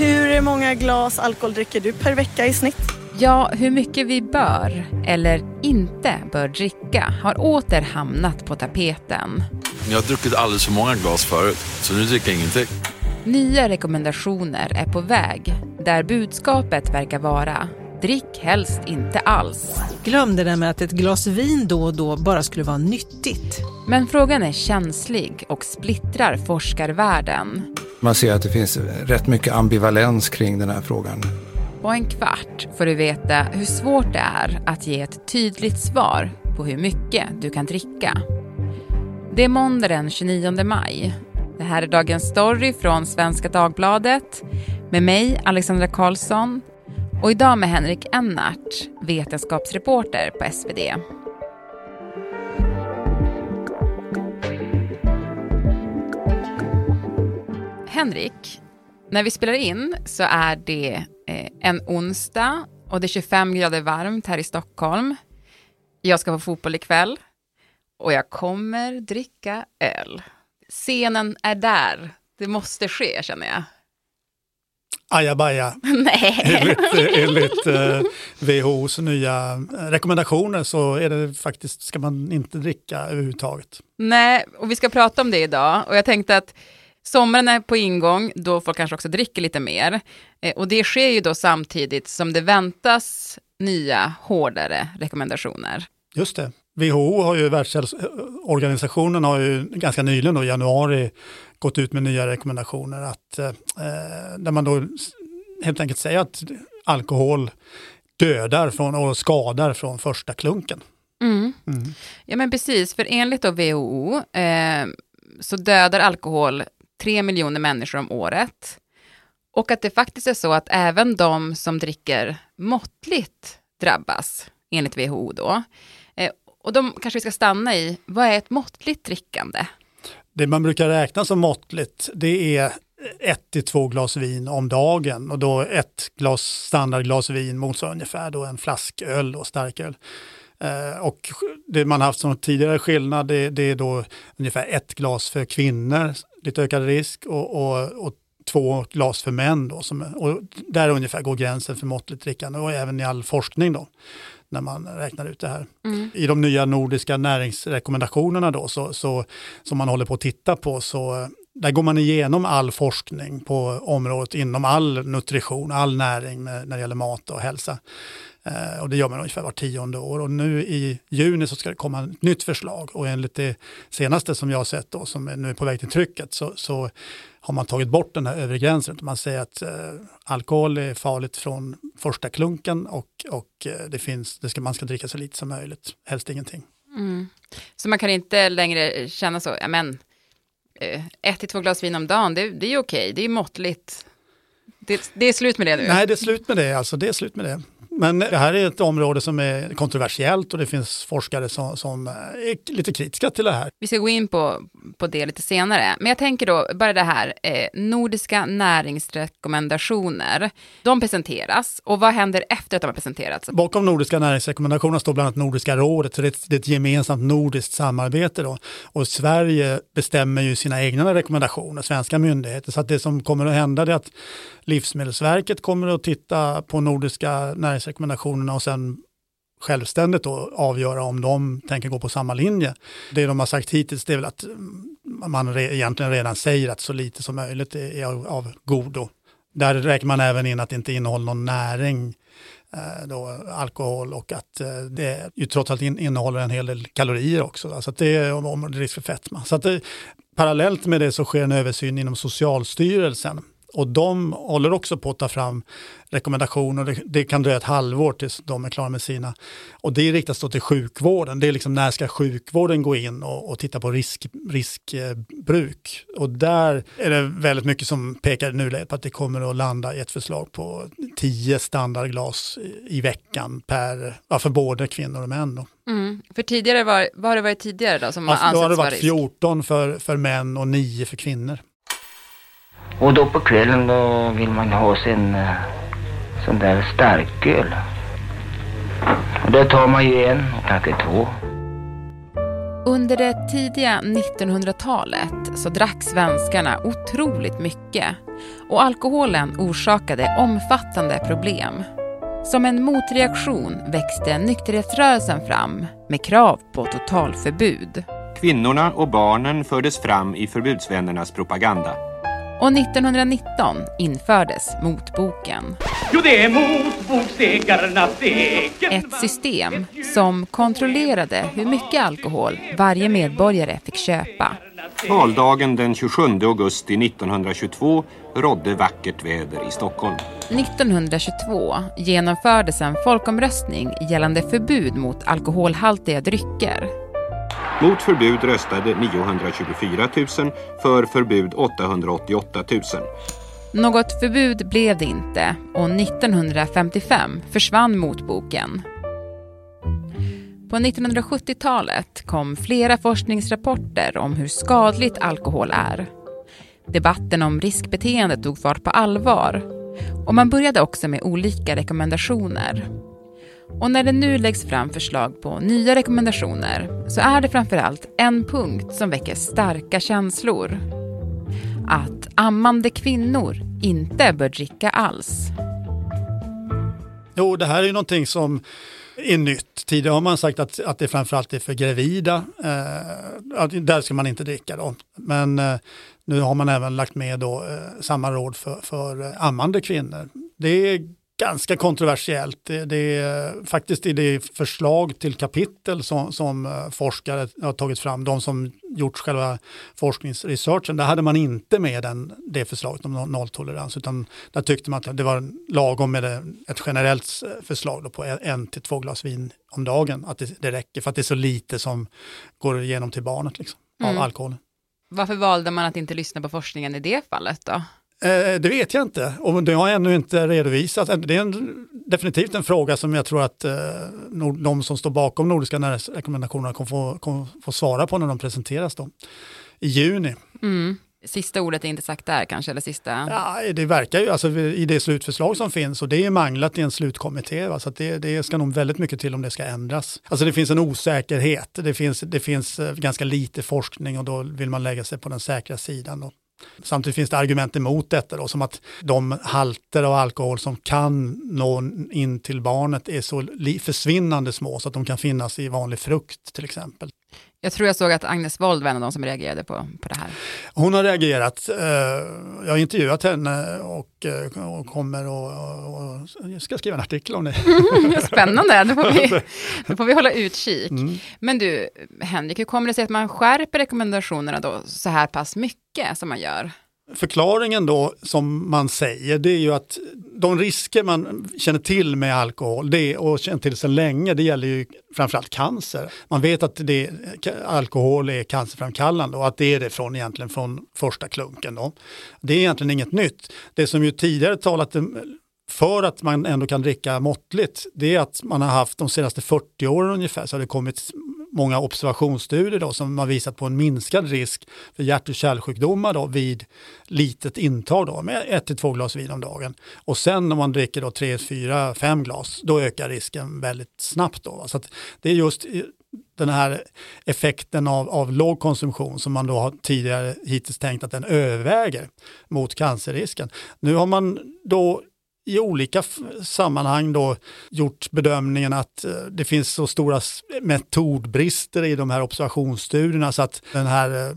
Hur många glas alkohol dricker du per vecka i snitt? Ja, hur mycket vi bör eller inte bör dricka har åter hamnat på tapeten. Jag har druckit alldeles för många glas förut, så nu dricker jag ingenting. Nya rekommendationer är på väg där budskapet verkar vara drick helst inte alls. Glöm det där med att ett glas vin då och då bara skulle vara nyttigt. Men frågan är känslig och splittrar forskarvärlden. Man ser att det finns rätt mycket ambivalens kring den här frågan. På en kvart får du veta hur svårt det är att ge ett tydligt svar på hur mycket du kan dricka. Det är måndag den 29 maj. Det här är dagens story från Svenska Dagbladet med mig, Alexandra Karlsson och idag med Henrik Ennart, vetenskapsreporter på SvD. Henrik, när vi spelar in så är det eh, en onsdag och det är 25 grader varmt här i Stockholm. Jag ska på fotboll ikväll och jag kommer dricka öl. Scenen är där. Det måste ske, känner jag. Ajabaja. Nej. Enligt, enligt eh, WHOs nya rekommendationer så är det faktiskt, ska man inte dricka överhuvudtaget. Nej, och vi ska prata om det idag. Och jag tänkte att sommaren är på ingång, då folk kanske också dricker lite mer. Eh, och det sker ju då samtidigt som det väntas nya, hårdare rekommendationer. Just det. WHO har ju, Världshälsoorganisationen har ju ganska nyligen då, i januari gått ut med nya rekommendationer att, eh, där man då helt enkelt säger att alkohol dödar från, och skadar från första klunken. Mm. Mm. Ja men precis, för enligt då WHO eh, så dödar alkohol tre miljoner människor om året. Och att det faktiskt är så att även de som dricker måttligt drabbas, enligt WHO då. Eh, och de kanske vi ska stanna i, vad är ett måttligt drickande? Det man brukar räkna som måttligt, det är ett till två glas vin om dagen och då ett glas standardglas vin motsvarar ungefär då en flasköl och starköl. Eh, och det man haft som tidigare skillnad det, det, är då ungefär ett glas för kvinnor, lite ökad risk, och, och, och två glas för män. Då, som, och där ungefär går gränsen för måttligt drickande och även i all forskning. Då när man räknar ut det här. Mm. I de nya nordiska näringsrekommendationerna då, så, så, som man håller på att titta på, så där går man igenom all forskning på området inom all nutrition, all näring med, när det gäller mat och hälsa. Eh, och det gör man ungefär var tionde år. Och nu i juni så ska det komma ett nytt förslag och enligt det senaste som jag har sett då, som är nu är på väg till trycket, så, så har man tagit bort den här övre gränsen. Man säger att eh, alkohol är farligt från första klunken och, och eh, det finns, det ska, man ska dricka så lite som möjligt, helst ingenting. Mm. Så man kan inte längre känna så, ja men, eh, ett till två glas vin om dagen, det, det är okej, det är måttligt. Det, det, är slut med det nu? Nej, det är slut med det. Alltså, det är slut med det. Men det här är ett område som är kontroversiellt och det finns forskare som, som är lite kritiska till det här. Vi ska gå in på, på det lite senare. Men jag tänker då, bara det här, eh, nordiska näringsrekommendationer. De presenteras och vad händer efter att de har presenterats? Bakom nordiska näringsrekommendationer står bland annat Nordiska rådet, så det är ett, det är ett gemensamt nordiskt samarbete. Då. Och Sverige bestämmer ju sina egna rekommendationer, svenska myndigheter. Så att det som kommer att hända är att Livsmedelsverket kommer att titta på nordiska näringsrekommendationerna och sen självständigt då avgöra om de tänker gå på samma linje. Det de har sagt hittills det är väl att man re, egentligen redan säger att så lite som möjligt är av, av godo. Där räknar man även in att det inte innehåller någon näring, eh, då, alkohol och att eh, det ju trots allt in, innehåller en hel del kalorier också. Så att det är om, om risk för fetma. Så att det, parallellt med det så sker en översyn inom Socialstyrelsen och de håller också på att ta fram rekommendationer. Det, det kan dröja ett halvår tills de är klara med sina. Och det riktas då till sjukvården. Det är liksom när ska sjukvården gå in och, och titta på risk, riskbruk. Och där är det väldigt mycket som pekar nu på att det kommer att landa i ett förslag på 10 standardglas i, i veckan per, ja, för både kvinnor och män. Då. Mm. För tidigare var, vad har det varit tidigare då? Som alltså, då har det varit 14 för, för män och 9 för kvinnor. Och då på kvällen då vill man ha sin uh, sån där starköl. Och då tar man ju en och kanske två. Under det tidiga 1900-talet så drack svenskarna otroligt mycket. Och alkoholen orsakade omfattande problem. Som en motreaktion växte nykterhetsrörelsen fram med krav på totalförbud. Kvinnorna och barnen fördes fram i förbudsvännernas propaganda. Och 1919 infördes motboken. Jo, det är motboksägarnas egen Ett system som kontrollerade hur mycket alkohol varje medborgare fick köpa. Valdagen den 27 augusti 1922 rådde vackert väder i Stockholm. 1922 genomfördes en folkomröstning gällande förbud mot alkoholhaltiga drycker. Mot förbud röstade 924 000, för förbud 888 000. Något förbud blev det inte och 1955 försvann motboken. På 1970-talet kom flera forskningsrapporter om hur skadligt alkohol är. Debatten om riskbeteende tog fart på allvar och man började också med olika rekommendationer. Och när det nu läggs fram förslag på nya rekommendationer så är det framförallt en punkt som väcker starka känslor. Att ammande kvinnor inte bör dricka alls. Jo, det här är ju någonting som är nytt. Tidigare har man sagt att, att det framförallt är för gravida. Eh, där ska man inte dricka då. Men eh, nu har man även lagt med då, eh, samma råd för, för eh, ammande kvinnor. Det är ganska kontroversiellt. Det, det är faktiskt i det förslag till kapitel som, som eh, forskare har tagit fram, de som gjort själva forskningsresearchen, där hade man inte med den, det förslaget om nolltolerans, utan där tyckte man att det var lagom med ett generellt förslag på en till två glas vin om dagen, att det, det räcker för att det är så lite som går igenom till barnet liksom, av Mm. alkoholen. Varför valde man att inte lyssna på forskningen i det fallet då? Eh, det vet jag inte och det har ännu inte redovisats. Det är en, definitivt en fråga som jag tror att eh, de som står bakom Nordiska näringsrekommendationerna kommer få, kommer få svara på när de presenteras då, i juni. Mm. Sista ordet är inte sagt där kanske, eller sista... Ja, det verkar ju, alltså i det slutförslag som finns och det är manglat i en slutkommitté, va? så det, det ska nog väldigt mycket till om det ska ändras. Alltså det finns en osäkerhet, det finns, det finns eh, ganska lite forskning och då vill man lägga sig på den säkra sidan. Då. Samtidigt finns det argument emot detta, då, som att de halter av alkohol som kan nå in till barnet är så försvinnande små så att de kan finnas i vanlig frukt till exempel. Jag tror jag såg att Agnes Wold var en av de som reagerade på, på det här. Hon har reagerat. eh, Jag har intervjuat henne och, eh, och kommer och, och, och ska skriva en artikel om det. Spännande, då får vi, då får vi hålla utkik. Mm. Men du, Henrik, hur kommer det sig att man skärper rekommendationerna då så här pass mycket som man gör? Förklaringen då som man säger det är ju att de risker man känner till med alkohol det, och känt till sedan länge det gäller ju framförallt cancer. Man vet att det, alkohol är cancerframkallande och att det är det från egentligen från första klunken. Då. Det är egentligen inget nytt. Det som ju tidigare talat för att man ändå kan dricka måttligt det är att man har haft de senaste 40 åren ungefär så har det kommit många observationsstudier då, som har visat på en minskad risk för hjärt och kärlsjukdomar då, vid litet intag då, med ett till två glas vin om dagen. Och sen om man dricker då tre, fyra, fem glas, då ökar risken väldigt snabbt. Då, va? Så att det är just den här effekten av, av låg konsumtion som man då har tidigare hittills tänkt att den överväger mot cancerrisken. Nu har man då i olika sammanhang då gjort bedömningen att eh, det finns så stora metodbrister i de här observationsstudierna så att den här eh,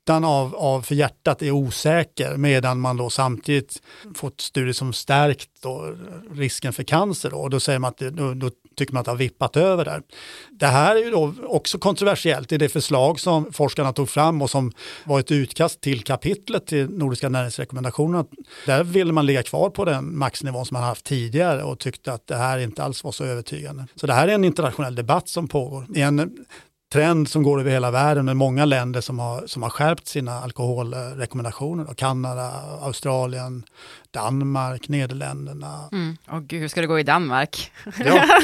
nyttan av, av för hjärtat är osäker medan man då samtidigt fått studier som stärkt då risken för cancer. Då. Och då säger man att det, då, då tycker man att det har vippat över där. Det här är ju då också kontroversiellt i det förslag som forskarna tog fram och som var ett utkast till kapitlet till Nordiska näringsrekommendationerna. Där ville man ligga kvar på den maxnivån som man haft tidigare och tyckte att det här inte alls var så övertygande. Så det här är en internationell debatt som pågår. En trend som går över hela världen med många länder som har, som har skärpt sina alkoholrekommendationer. Då. Kanada, Australien, Danmark, Nederländerna. Mm. Gud, hur ska det gå i Danmark? Ja.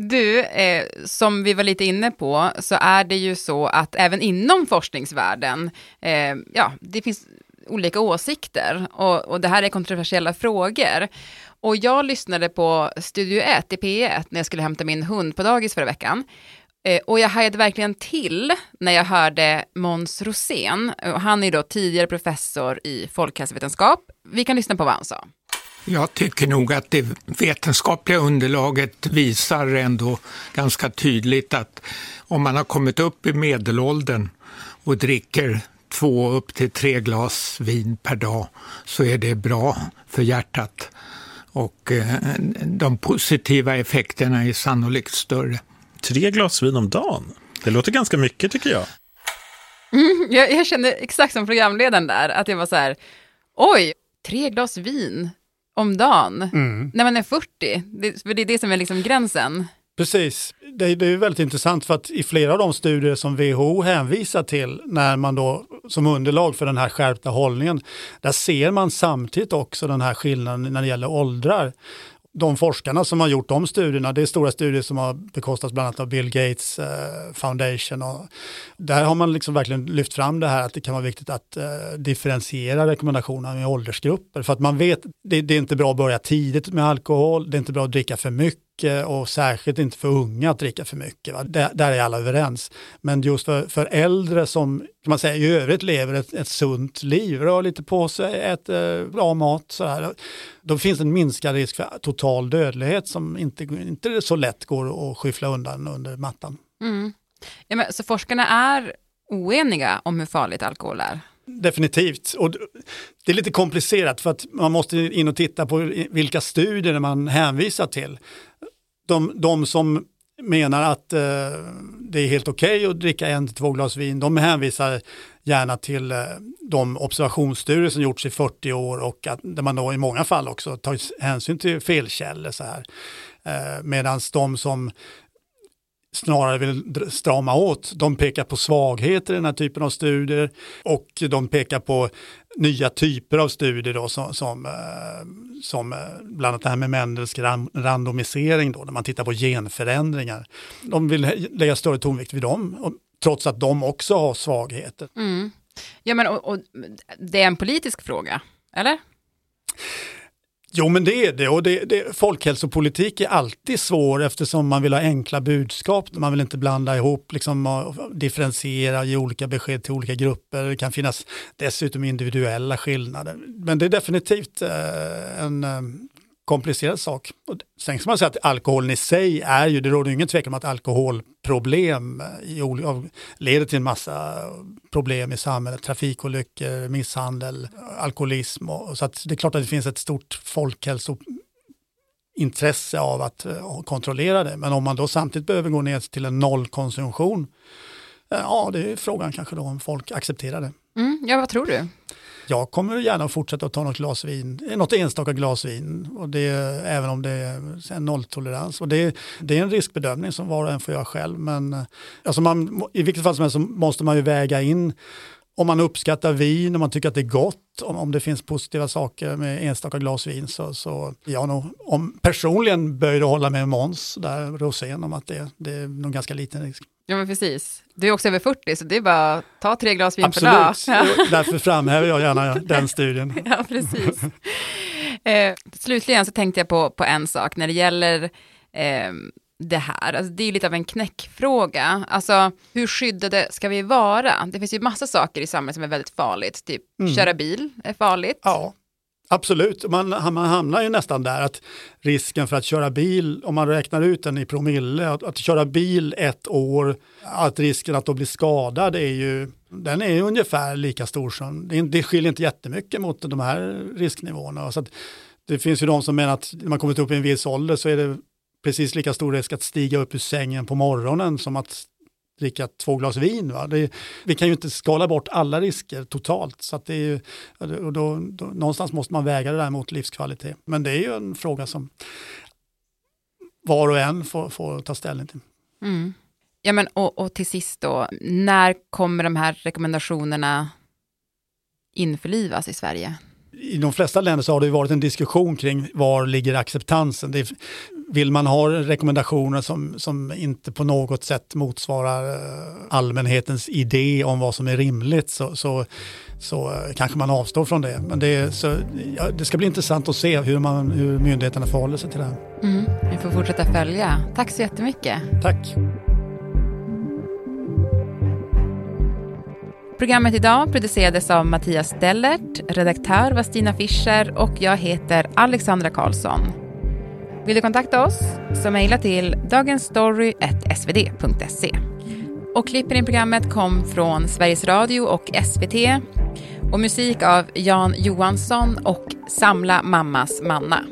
Du, eh, som vi var lite inne på, så är det ju så att även inom forskningsvärlden, eh, ja, det finns olika åsikter och, och det här är kontroversiella frågor. Och jag lyssnade på Studio 1 i P1 när jag skulle hämta min hund på dagis förra veckan. Eh, och jag hajade verkligen till när jag hörde Måns Rosén. Eh, och Han är då tidigare professor i folkhälsovetenskap. Vi kan lyssna på vad han sa. Jag tycker nog att det vetenskapliga underlaget visar ändå ganska tydligt att om man har kommit upp i medelåldern och dricker två upp till tre glas vin per dag så är det bra för hjärtat. Och eh, de positiva effekterna är sannolikt större. Tre glas vin om dagen? Det låter ganska mycket tycker jag. Mm, jag, jag kände exakt som programledaren där, att jag var så här, oj, tre glas vin om dagen Mm. när man är 40. Det, för det är det som är liksom gränsen. Precis, det, det är väldigt intressant för att i flera av de studier som WHO hänvisar till när man då som underlag för den här skärpta hållningen, där ser man samtidigt också den här skillnaden när det gäller åldrar. De forskarna som har gjort de studierna, det är stora studier som har bekostats bland annat av Bill Gates eh, Foundation. Och där har man liksom verkligen lyft fram det här att det kan vara viktigt att eh, differentiera rekommendationerna med åldersgrupper. För att man vet, det, det är inte bra att börja tidigt med alkohol, det är inte bra att dricka för mycket och särskilt inte för unga att dricka för mycket. Där, där är alla överens. Men just för, för äldre som kan man säga, i övrigt lever ett, ett sunt liv, rör lite på sig, äter bra mat, sådär. då finns en minskad risk för total dödlighet som inte, inte så lätt går att skyffla undan under mattan. Mm. Ja, men, så forskarna är oeniga om hur farligt alkohol är? Definitivt. Och det är lite komplicerat för att man måste in och titta på vilka studier man hänvisar till. De, de som menar att eh, det är helt okej okay att dricka en till två glas vin, de hänvisar gärna till eh, de observationsstudier som gjorts i 40 år och att, där man då i många fall också tar hänsyn till felkällor. Så här. Eh, Medan de som snarare vill strama åt. De pekar på svagheter i den här typen av studier och de pekar på nya typer av studier då som, som, eh, som eh, bland annat det här med Mendels randomisering då, när man tittar på genförändringar. De vill lägga större tonvikt vid dem, trots att de också har svagheter. Mm. Ja, men och, och, det är en politisk fråga, eller? Jo, men det är det. Och det, det, folkhälsopolitik är alltid svår eftersom man vill ha enkla budskap. Man vill inte blanda ihop, liksom, differentiera, ge olika besked till olika grupper. Det kan finnas dessutom individuella skillnader. Men det är definitivt eh, en eh, komplicerad sak. Och sen ska man säga att alkoholen i sig är ju, det råder ingen tvekan om att alkoholproblem eh, i, leder till en massa problem i samhället, trafikolyckor, misshandel, eh, alkoholism. Och, så att det är klart att det finns ett stort folkhälsointresse av att eh, kontrollera det. Men om man då samtidigt behöver gå ner till en nollkonsumtion, ja det är frågan kanske då om folk accepterar det. Mm, ja, vad tror du? Jag kommer gärna fortsätta att ta något glas vin, något enstaka glas vin, och det, även om det är en nolltolerans. Och det, det är en riskbedömning som var och en får göra själv. Men alltså man, i vilket fall som helst så måste man ju väga in om man uppskattar vin, om man tycker att det är gott, om, om det finns positiva saker med enstaka glas vin så, så jag nog om, personligen böjd att hålla med Måns, där Rosén, om att det, det är nog ganska liten risk. Ja men precis. Du är också över 40 så det är bara att ta tre glas vin Absolut. per dag. Absolut, därför framhäver jag gärna den studien. ja, precis. eh, slutligen så tänkte jag på, på en sak när det gäller eh, det här. Alltså, det är lite av en knäckfråga. Alltså, hur skyddade ska vi vara? Det finns ju massa saker i samhället som är väldigt farligt. Typ Mm. köra bil är farligt. Ja, absolut. Man, man hamnar ju nästan där att risken för att köra bil, om man räknar ut den i promille, att, att köra bil ett år, att risken att då bli skadad är ju, den är ju ungefär lika stor som, det, det skiljer inte jättemycket mot de här risknivåerna. Så att det finns ju de som menar att när man kommit upp i en viss ålder så är det precis lika stor risk att stiga upp ur sängen på morgonen som att dricka två glas vin. Va? Det, vi kan ju inte skala bort alla risker totalt. Så det är ju, och då, då, någonstans måste man väga det där mot livskvalitet. Men det är ju en fråga som var och en får, får ta ställning till. Mm. Ja, men och, och till sist då, när kommer de här rekommendationerna införlivas i Sverige? I de flesta länder så har det varit en diskussion kring var ligger acceptansen. Det vill man ha rekommendationer som, som inte på något sätt motsvarar eh, allmänhetens idé om vad som är rimligt så, så, så eh, kanske man avstår från det. Men det, så, ja, det ska bli intressant att se hur, man, hur myndigheterna förhåller sig till det här. Mm, vi får fortsätta följa. Tack så jättemycket. Tack. Programmet idag producerades av Mattias Dellert, redaktör var Stina Fischer och jag heter Alexandra Karlsson. Vill du kontakta oss så mejla till dagensstory.svd.se. Och klippen i programmet kom från Sveriges Radio och SVT och musik av Jan Johansson och Samla mammas manna.